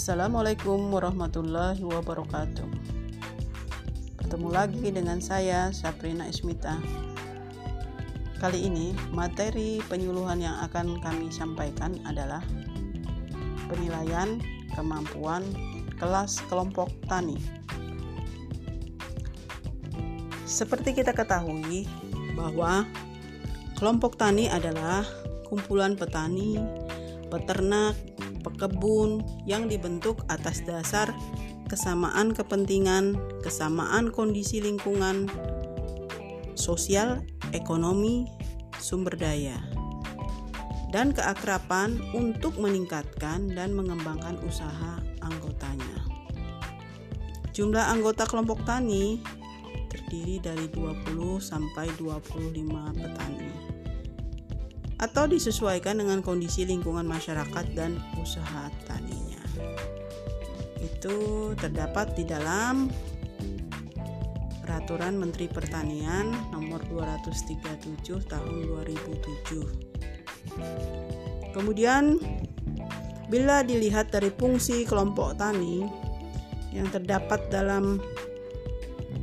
Assalamualaikum warahmatullahi wabarakatuh. Bertemu lagi dengan saya Saprina Ismita. Kali ini materi penyuluhan yang akan kami sampaikan adalah penilaian kemampuan kelas kelompok tani. Seperti kita ketahui bahwa kelompok tani adalah kumpulan petani, peternak, pekebun yang dibentuk atas dasar kesamaan kepentingan, kesamaan kondisi lingkungan, sosial, ekonomi, sumber daya, dan keakraban untuk meningkatkan dan mengembangkan usaha anggotanya. Jumlah anggota kelompok tani terdiri dari 20 sampai 25 petani atau disesuaikan dengan kondisi lingkungan masyarakat dan usaha taninya. Itu terdapat di dalam Peraturan Menteri Pertanian Nomor 237 Tahun 2007. Kemudian bila dilihat dari fungsi kelompok tani yang terdapat dalam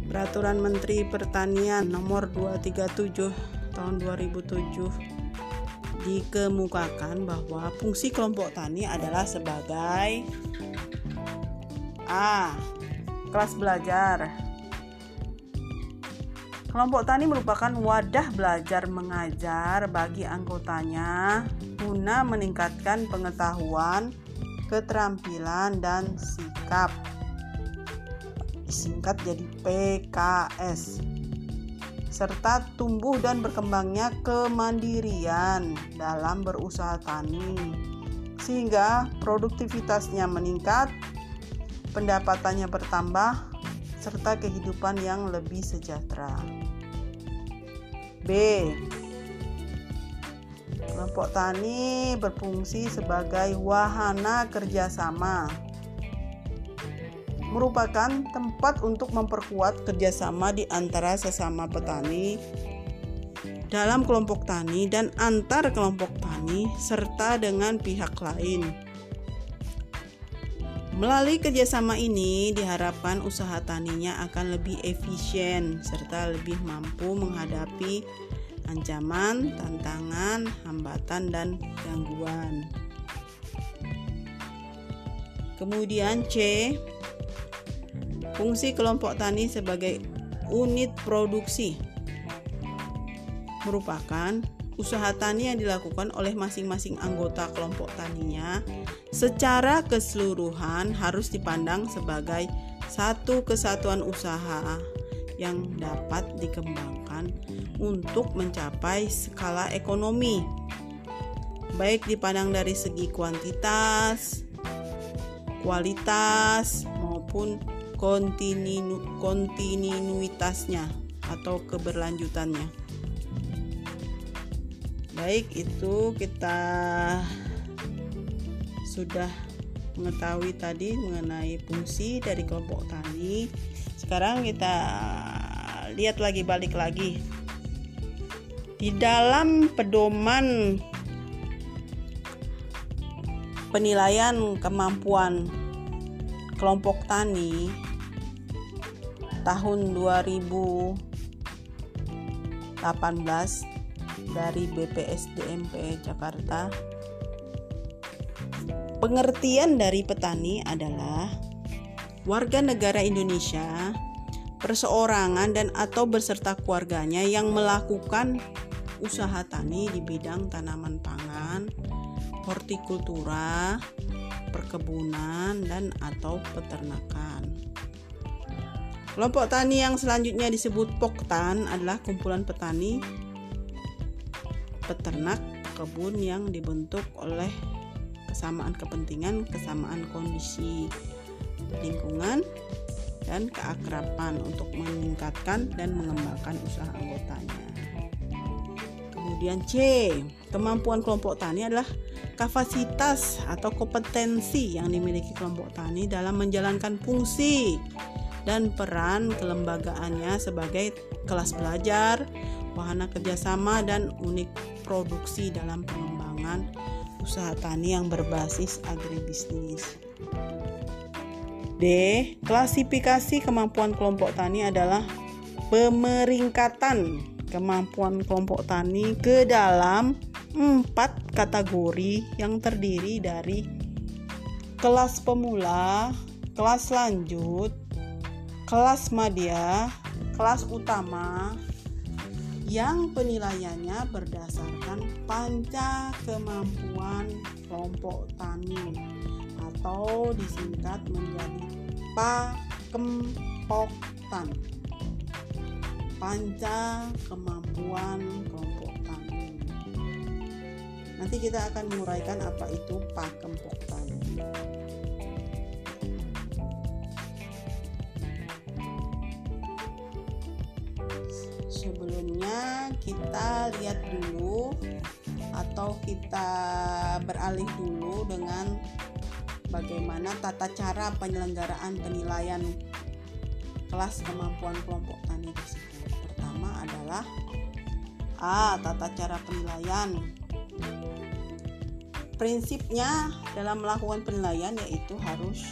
Peraturan Menteri Pertanian Nomor 237 Tahun 2007 dikemukakan bahwa fungsi kelompok tani adalah sebagai A. Kelas belajar. Kelompok tani merupakan wadah belajar mengajar bagi anggotanya guna meningkatkan pengetahuan, keterampilan, dan sikap. Singkat jadi PKS serta tumbuh dan berkembangnya kemandirian dalam berusaha tani, sehingga produktivitasnya meningkat, pendapatannya bertambah, serta kehidupan yang lebih sejahtera. B. Kelompok tani berfungsi sebagai wahana kerjasama merupakan tempat untuk memperkuat kerjasama di antara sesama petani dalam kelompok tani dan antar kelompok tani serta dengan pihak lain. Melalui kerjasama ini diharapkan usaha taninya akan lebih efisien serta lebih mampu menghadapi ancaman, tantangan, hambatan, dan gangguan. Kemudian C Fungsi kelompok tani sebagai unit produksi merupakan usaha tani yang dilakukan oleh masing-masing anggota kelompok taninya. Secara keseluruhan harus dipandang sebagai satu kesatuan usaha yang dapat dikembangkan untuk mencapai skala ekonomi. Baik dipandang dari segi kuantitas, kualitas maupun kontinu, kontinuitasnya atau keberlanjutannya. Baik, itu kita sudah mengetahui tadi mengenai fungsi dari kelompok tani. Sekarang kita lihat lagi balik lagi. Di dalam pedoman penilaian kemampuan kelompok tani tahun 2018 dari BPSDMP Jakarta. Pengertian dari petani adalah warga negara Indonesia perseorangan dan atau beserta keluarganya yang melakukan usaha tani di bidang tanaman pangan, hortikultura, perkebunan dan atau peternakan. Kelompok tani yang selanjutnya disebut Poktan adalah kumpulan petani peternak kebun yang dibentuk oleh kesamaan kepentingan, kesamaan kondisi lingkungan dan keakraban untuk meningkatkan dan mengembangkan usaha anggotanya. Kemudian C, kemampuan kelompok tani adalah kapasitas atau kompetensi yang dimiliki kelompok tani dalam menjalankan fungsi dan peran kelembagaannya sebagai kelas belajar, wahana kerjasama, dan unit produksi dalam pengembangan usaha tani yang berbasis agribisnis. D. Klasifikasi kemampuan kelompok tani adalah pemeringkatan kemampuan kelompok tani ke dalam empat kategori yang terdiri dari kelas pemula, kelas lanjut, kelas media, kelas utama yang penilaiannya berdasarkan panca kemampuan kelompok tani atau disingkat menjadi Pakempoktan. Panca kemampuan kelompok tani. Nanti kita akan menguraikan apa itu Pakempoktan. Kita lihat dulu atau kita beralih dulu dengan bagaimana tata cara penyelenggaraan penilaian kelas kemampuan kelompok tani tersebut. Pertama adalah A. Tata cara penilaian. Prinsipnya dalam melakukan penilaian yaitu harus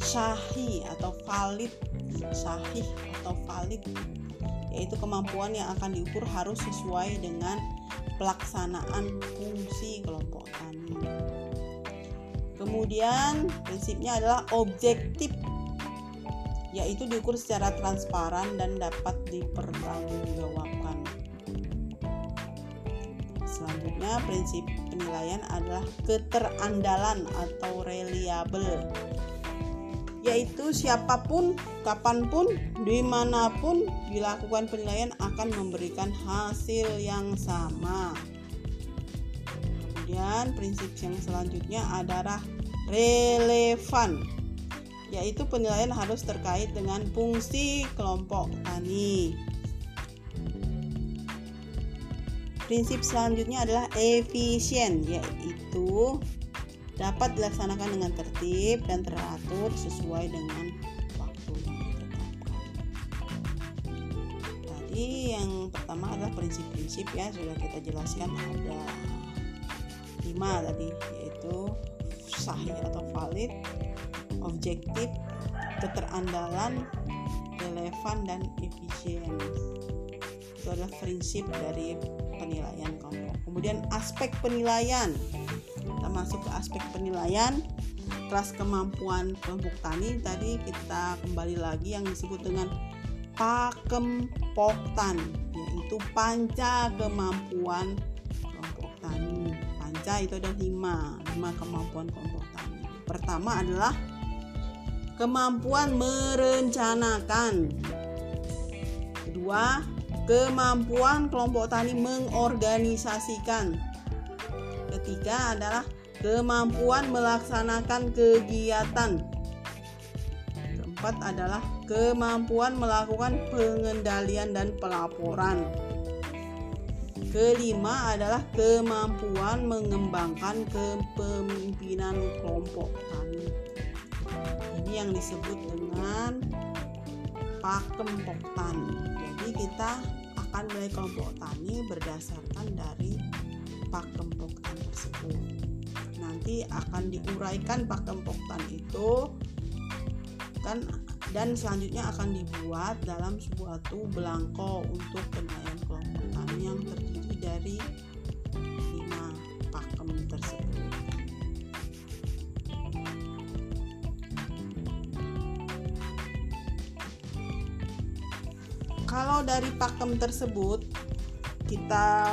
sahih atau valid, sahih atau valid yaitu kemampuan yang akan diukur harus sesuai dengan pelaksanaan fungsi kelompok tani. Kemudian prinsipnya adalah objektif yaitu diukur secara transparan dan dapat dipertanggungjawabkan. Selanjutnya prinsip penilaian adalah keterandalan atau reliable yaitu siapa pun, kapan pun, di mana pun dilakukan penilaian akan memberikan hasil yang sama. Kemudian prinsip yang selanjutnya adalah relevan yaitu penilaian harus terkait dengan fungsi kelompok tani. Prinsip selanjutnya adalah efisien yaitu dapat dilaksanakan dengan tertib dan teratur sesuai dengan waktu yang ditetapkan. Tadi yang pertama adalah prinsip-prinsip ya sudah kita jelaskan ada lima tadi yaitu sahih atau valid, objektif, keterandalan, relevan dan efisien. Itu adalah prinsip dari penilaian kelompok. Kemudian aspek penilaian. Masuk ke aspek penilaian kelas kemampuan kelompok tani tadi kita kembali lagi yang disebut dengan pakempoktan yaitu panca kemampuan baca itu ada lima lima kemampuan kelompok tani. Pertama adalah kemampuan merencanakan. Kedua kemampuan kelompok tani mengorganisasikan. Ketiga adalah kemampuan melaksanakan kegiatan keempat adalah kemampuan melakukan pengendalian dan pelaporan Kelima adalah kemampuan mengembangkan kepemimpinan kelompok tani. Ini yang disebut dengan pakem tani. Jadi kita akan mulai kelompok tani berdasarkan dari pakem tani tersebut. Nanti akan diuraikan pakem tani itu kan dan selanjutnya akan dibuat dalam sebuah tuh belangko untuk penilaian kelompok tani yang terdiri dari lima pakem tersebut. Kalau dari pakem tersebut kita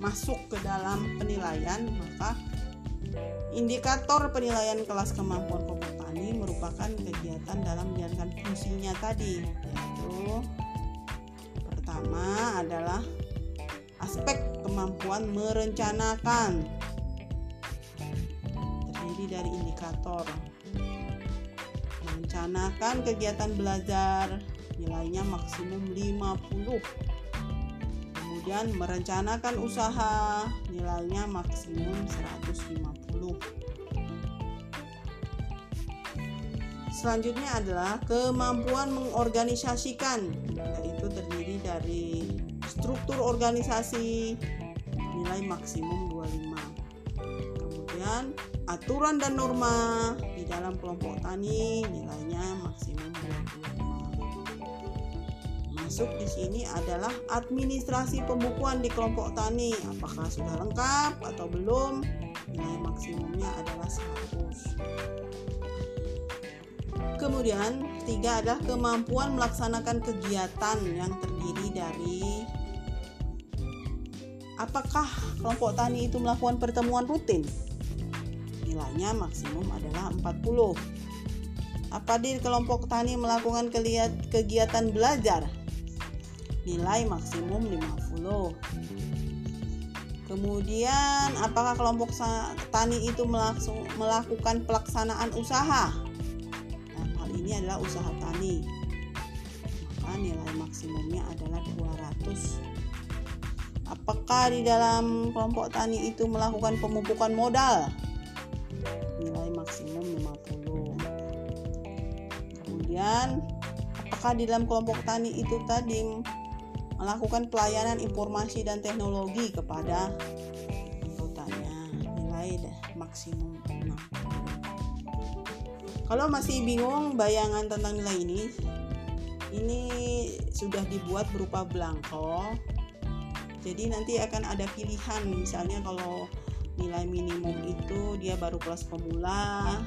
masuk ke dalam penilaian, maka indikator penilaian kelas kemampuan kelompok tani merupakan kegiatan dalam menjalankan fungsinya tadi, yaitu pertama adalah aspek kemampuan merencanakan. Terdiri dari indikator. Merencanakan kegiatan belajar nilainya maksimum 50 kemudian merencanakan usaha. Nilainya maksimum 150 selanjutnya adalah kemampuan mengorganisasikan yaitu terdiri dari struktur organisasi nilai maksimum 25 kemudian aturan dan norma di dalam kelompok tani nilainya maksimum 25. Masuk di sini adalah administrasi pembukuan di kelompok tani. Apakah sudah lengkap atau belum? Nilai maksimumnya adalah 100. Kemudian, tiga adalah kemampuan melaksanakan kegiatan yang terdiri dari apakah kelompok tani itu melakukan pertemuan rutin? nilainya maksimum adalah 40. Apa di kelompok tani melakukan kegiatan belajar? Nilai maksimum 50. Kemudian, apakah kelompok tani itu melakukan pelaksanaan usaha? Dan hal ini adalah usaha tani. Maka nilai maksimumnya adalah 200. Apakah di dalam kelompok tani itu melakukan pemupukan modal? nilai maksimum 50 kemudian apakah di dalam kelompok tani itu tadi melakukan pelayanan informasi dan teknologi kepada anggotanya. Nilai maksimum 60 kalau masih bingung bayangan tentang nilai ini ini sudah dibuat berupa belangko. Jadi nanti akan ada pilihan misalnya kalau nilai minimum itu dia baru kelas pemula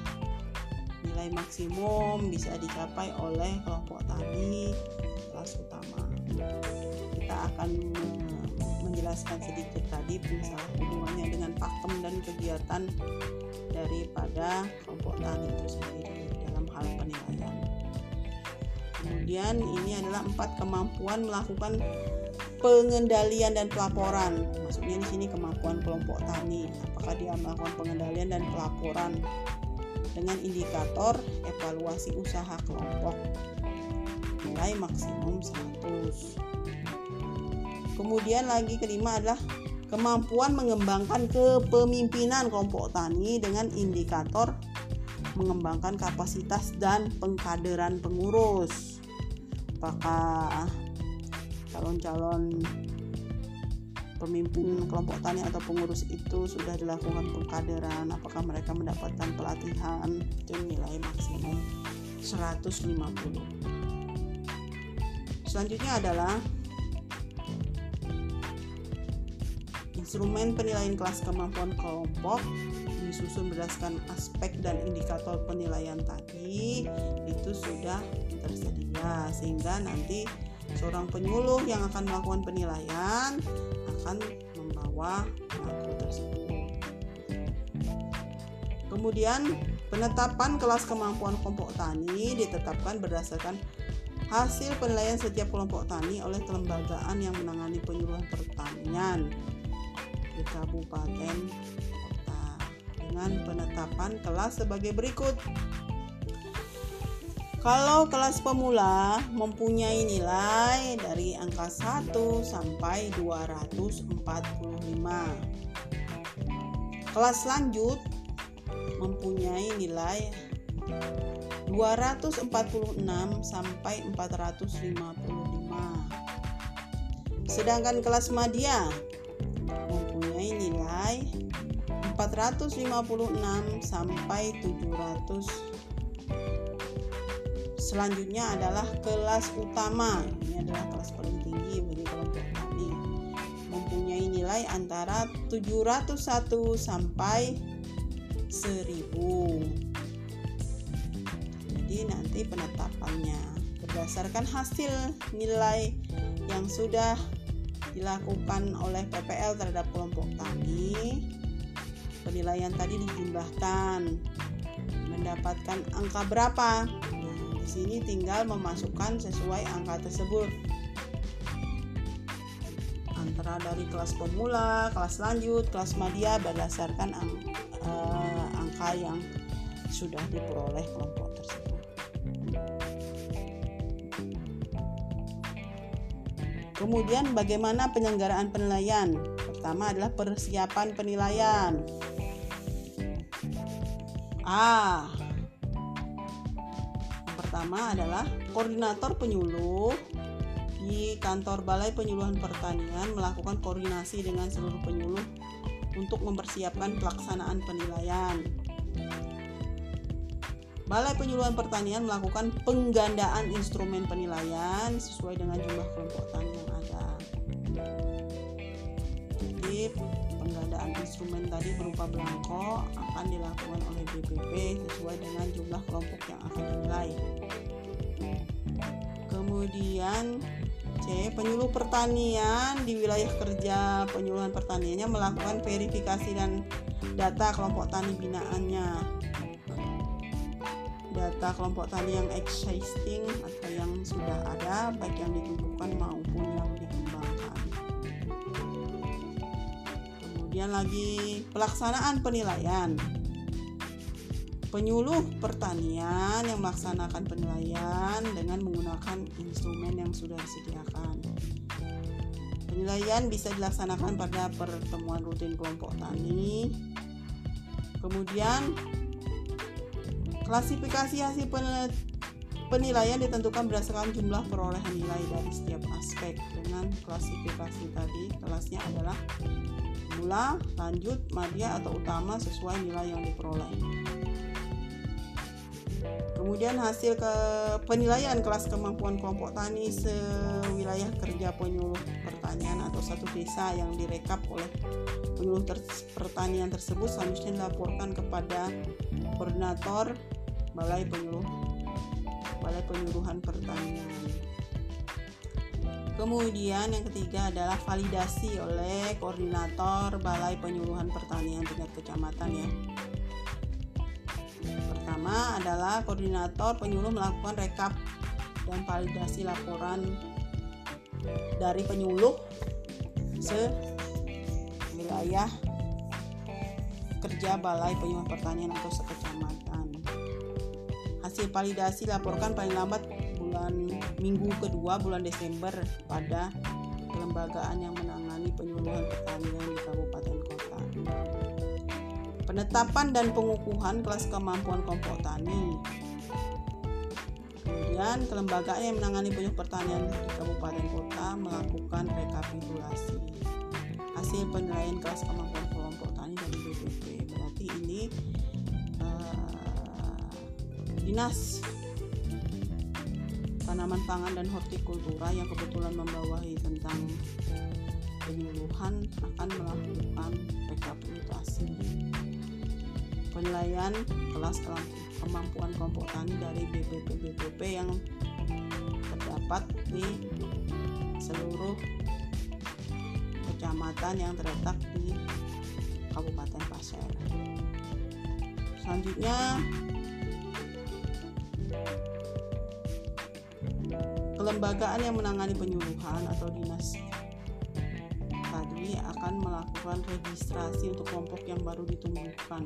nilai maksimum bisa dicapai oleh kelompok tani kelas utama kita akan menjelaskan sedikit tadi misalnya hubungannya dengan pakem dan kegiatan daripada kelompok tani itu sendiri dalam hal penilaian kemudian ini adalah empat kemampuan melakukan pengendalian dan pelaporan. Maksudnya di sini kemampuan kelompok tani. Apakah dia melakukan pengendalian dan pelaporan dengan indikator evaluasi usaha kelompok. Nilai maksimum 100. Kemudian lagi kelima adalah kemampuan mengembangkan kepemimpinan kelompok tani dengan indikator mengembangkan kapasitas dan pengkaderan pengurus. Apakah calon-calon pemimpin kelompok tani atau pengurus itu sudah dilakukan pengkaderan apakah mereka mendapatkan pelatihan itu nilai maksimum 150 selanjutnya adalah instrumen penilaian kelas kemampuan kelompok disusun berdasarkan aspek dan indikator penilaian tadi itu sudah tersedia sehingga nanti Seorang penyuluh yang akan melakukan penilaian akan membawa buku tersebut. Kemudian, penetapan kelas kemampuan kelompok tani ditetapkan berdasarkan hasil penilaian setiap kelompok tani oleh kelembagaan yang menangani penyuluhan pertanian di kabupaten kota dengan penetapan kelas sebagai berikut kalau kelas pemula mempunyai nilai dari angka 1 sampai 245. Kelas lanjut mempunyai nilai 246 sampai 455. Sedangkan kelas media nilai 456 sampai 700 selanjutnya adalah kelas utama. Ini adalah kelas paling tinggi bagi kelompok tani mempunyai nilai antara 701 sampai 1000 jadi nanti penetapannya berdasarkan hasil nilai yang sudah dilakukan oleh PPL terhadap kelompok tani. Penilaian tadi dijumlahkan. Mendapatkan angka berapa? Sini tinggal memasukkan sesuai angka tersebut. Antara dari kelas pemula, kelas lanjut, kelas media berdasarkan uh, angka yang sudah diperoleh kelompok Kemudian bagaimana penyelenggaraan penilaian? Pertama adalah persiapan penilaian. A pertama adalah koordinator penyuluh di kantor Balai Penyuluhan Pertanian melakukan koordinasi dengan seluruh penyuluh untuk mempersiapkan pelaksanaan penilaian. Balai Penyuluhan Pertanian melakukan penggandaan instrumen penilaian sesuai dengan jumlah kelompok tani yang ada. Jadi penggandaan instrumen tadi berupa belangko akan dilakukan oleh BPP sesuai dengan jumlah kelompok yang akan dinilai. Kemudian C. Penyuluh pertanian di wilayah kerja penyuluhan pertaniannya melakukan verifikasi dan data kelompok tani binaannya. Data kelompok tani yang existing atau yang sudah ada, baik yang ditumbuhkan maupun yang dikembangkan. Kemudian lagi pelaksanaan penilaian. Penyuluh pertanian yang melaksanakan penilaian dengan menggunakan instrumen yang sudah disediakan. Penilaian bisa dilaksanakan pada pertemuan rutin kelompok tani. Kemudian klasifikasi hasil penilaian ditentukan berdasarkan jumlah perolehan nilai dari setiap aspek. Dengan klasifikasi tadi kelasnya adalah mula, lanjut, madya atau utama sesuai nilai yang diperoleh. Kemudian hasil ke penilaian kelas kemampuan kelompok tani sewilayah kerja penyuluh pertanian atau satu desa yang direkap oleh penyuluh ter pertanian tersebut selanjutnya dilaporkan kepada koordinator Balai Penyuluh Balai Penyuluhan Pertanian. Kemudian yang ketiga adalah validasi oleh koordinator Balai Penyuluhan Pertanian tingkat kecamatan ya pertama adalah koordinator penyuluh melakukan rekap dan validasi laporan dari penyuluh se wilayah kerja Balai Penyuluh Pertanian atau sekecamatan. Hasil validasi laporkan paling lambat bulan minggu kedua bulan Desember pada kelembagaan yang menangani penyuluhan pertanian di kabupaten kota penetapan dan pengukuhan kelas kemampuan kelompok tani. Kemudian kelembagaan yang menangani penyuluh pertanian di kabupaten kota melakukan rekapitulasi hasil penilaian kelas kemampuan kelompok tani dari BPP. Berarti ini uh, dinas tanaman pangan dan hortikultura yang kebetulan membawahi tentang penyuluhan akan melakukan rekapitulasi penilaian kelas kemampuan kelompok tani dari BPP-BPP yang terdapat di seluruh kecamatan yang terletak di Kabupaten Pasir. Selanjutnya kelembagaan yang menangani penyuluhan atau dinas akan melakukan registrasi untuk kelompok yang baru ditumbuhkan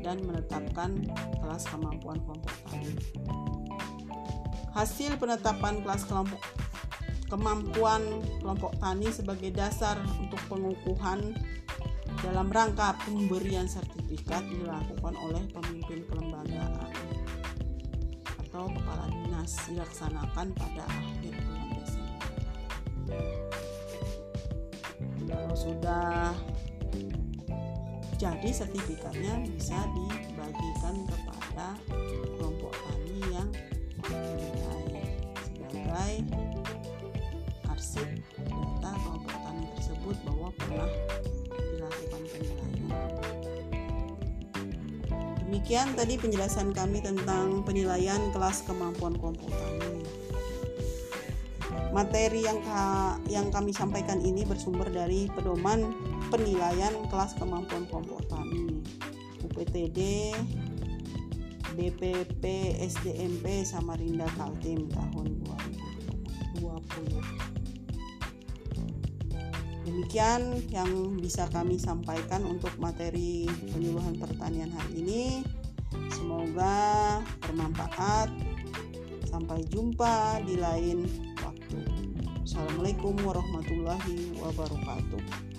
dan menetapkan kelas kemampuan kelompok tani. Hasil penetapan kelas kelompok kemampuan kelompok tani sebagai dasar untuk pengukuhan dalam rangka pemberian sertifikat dilakukan oleh pemimpin kelembagaan atau kepala dinas dilaksanakan pada akhir bulan Desember. Kalau sudah jadi sertifikatnya bisa dibagikan kepada kelompok tani yang dinilai sebagai arsip data kelompok tani tersebut bahwa pernah Demikian tadi penjelasan kami tentang penilaian kelas kemampuan tani. Materi yang ka, yang kami sampaikan ini bersumber dari pedoman penilaian kelas kemampuan tani UPTD BPP SDMP Samarinda Kaltim tahun 2020. Demikian yang bisa kami sampaikan untuk materi penyuluhan pertanian hari ini. Semoga bermanfaat. Sampai jumpa di lain Assalamualaikum warahmatullahi wabarakatuh.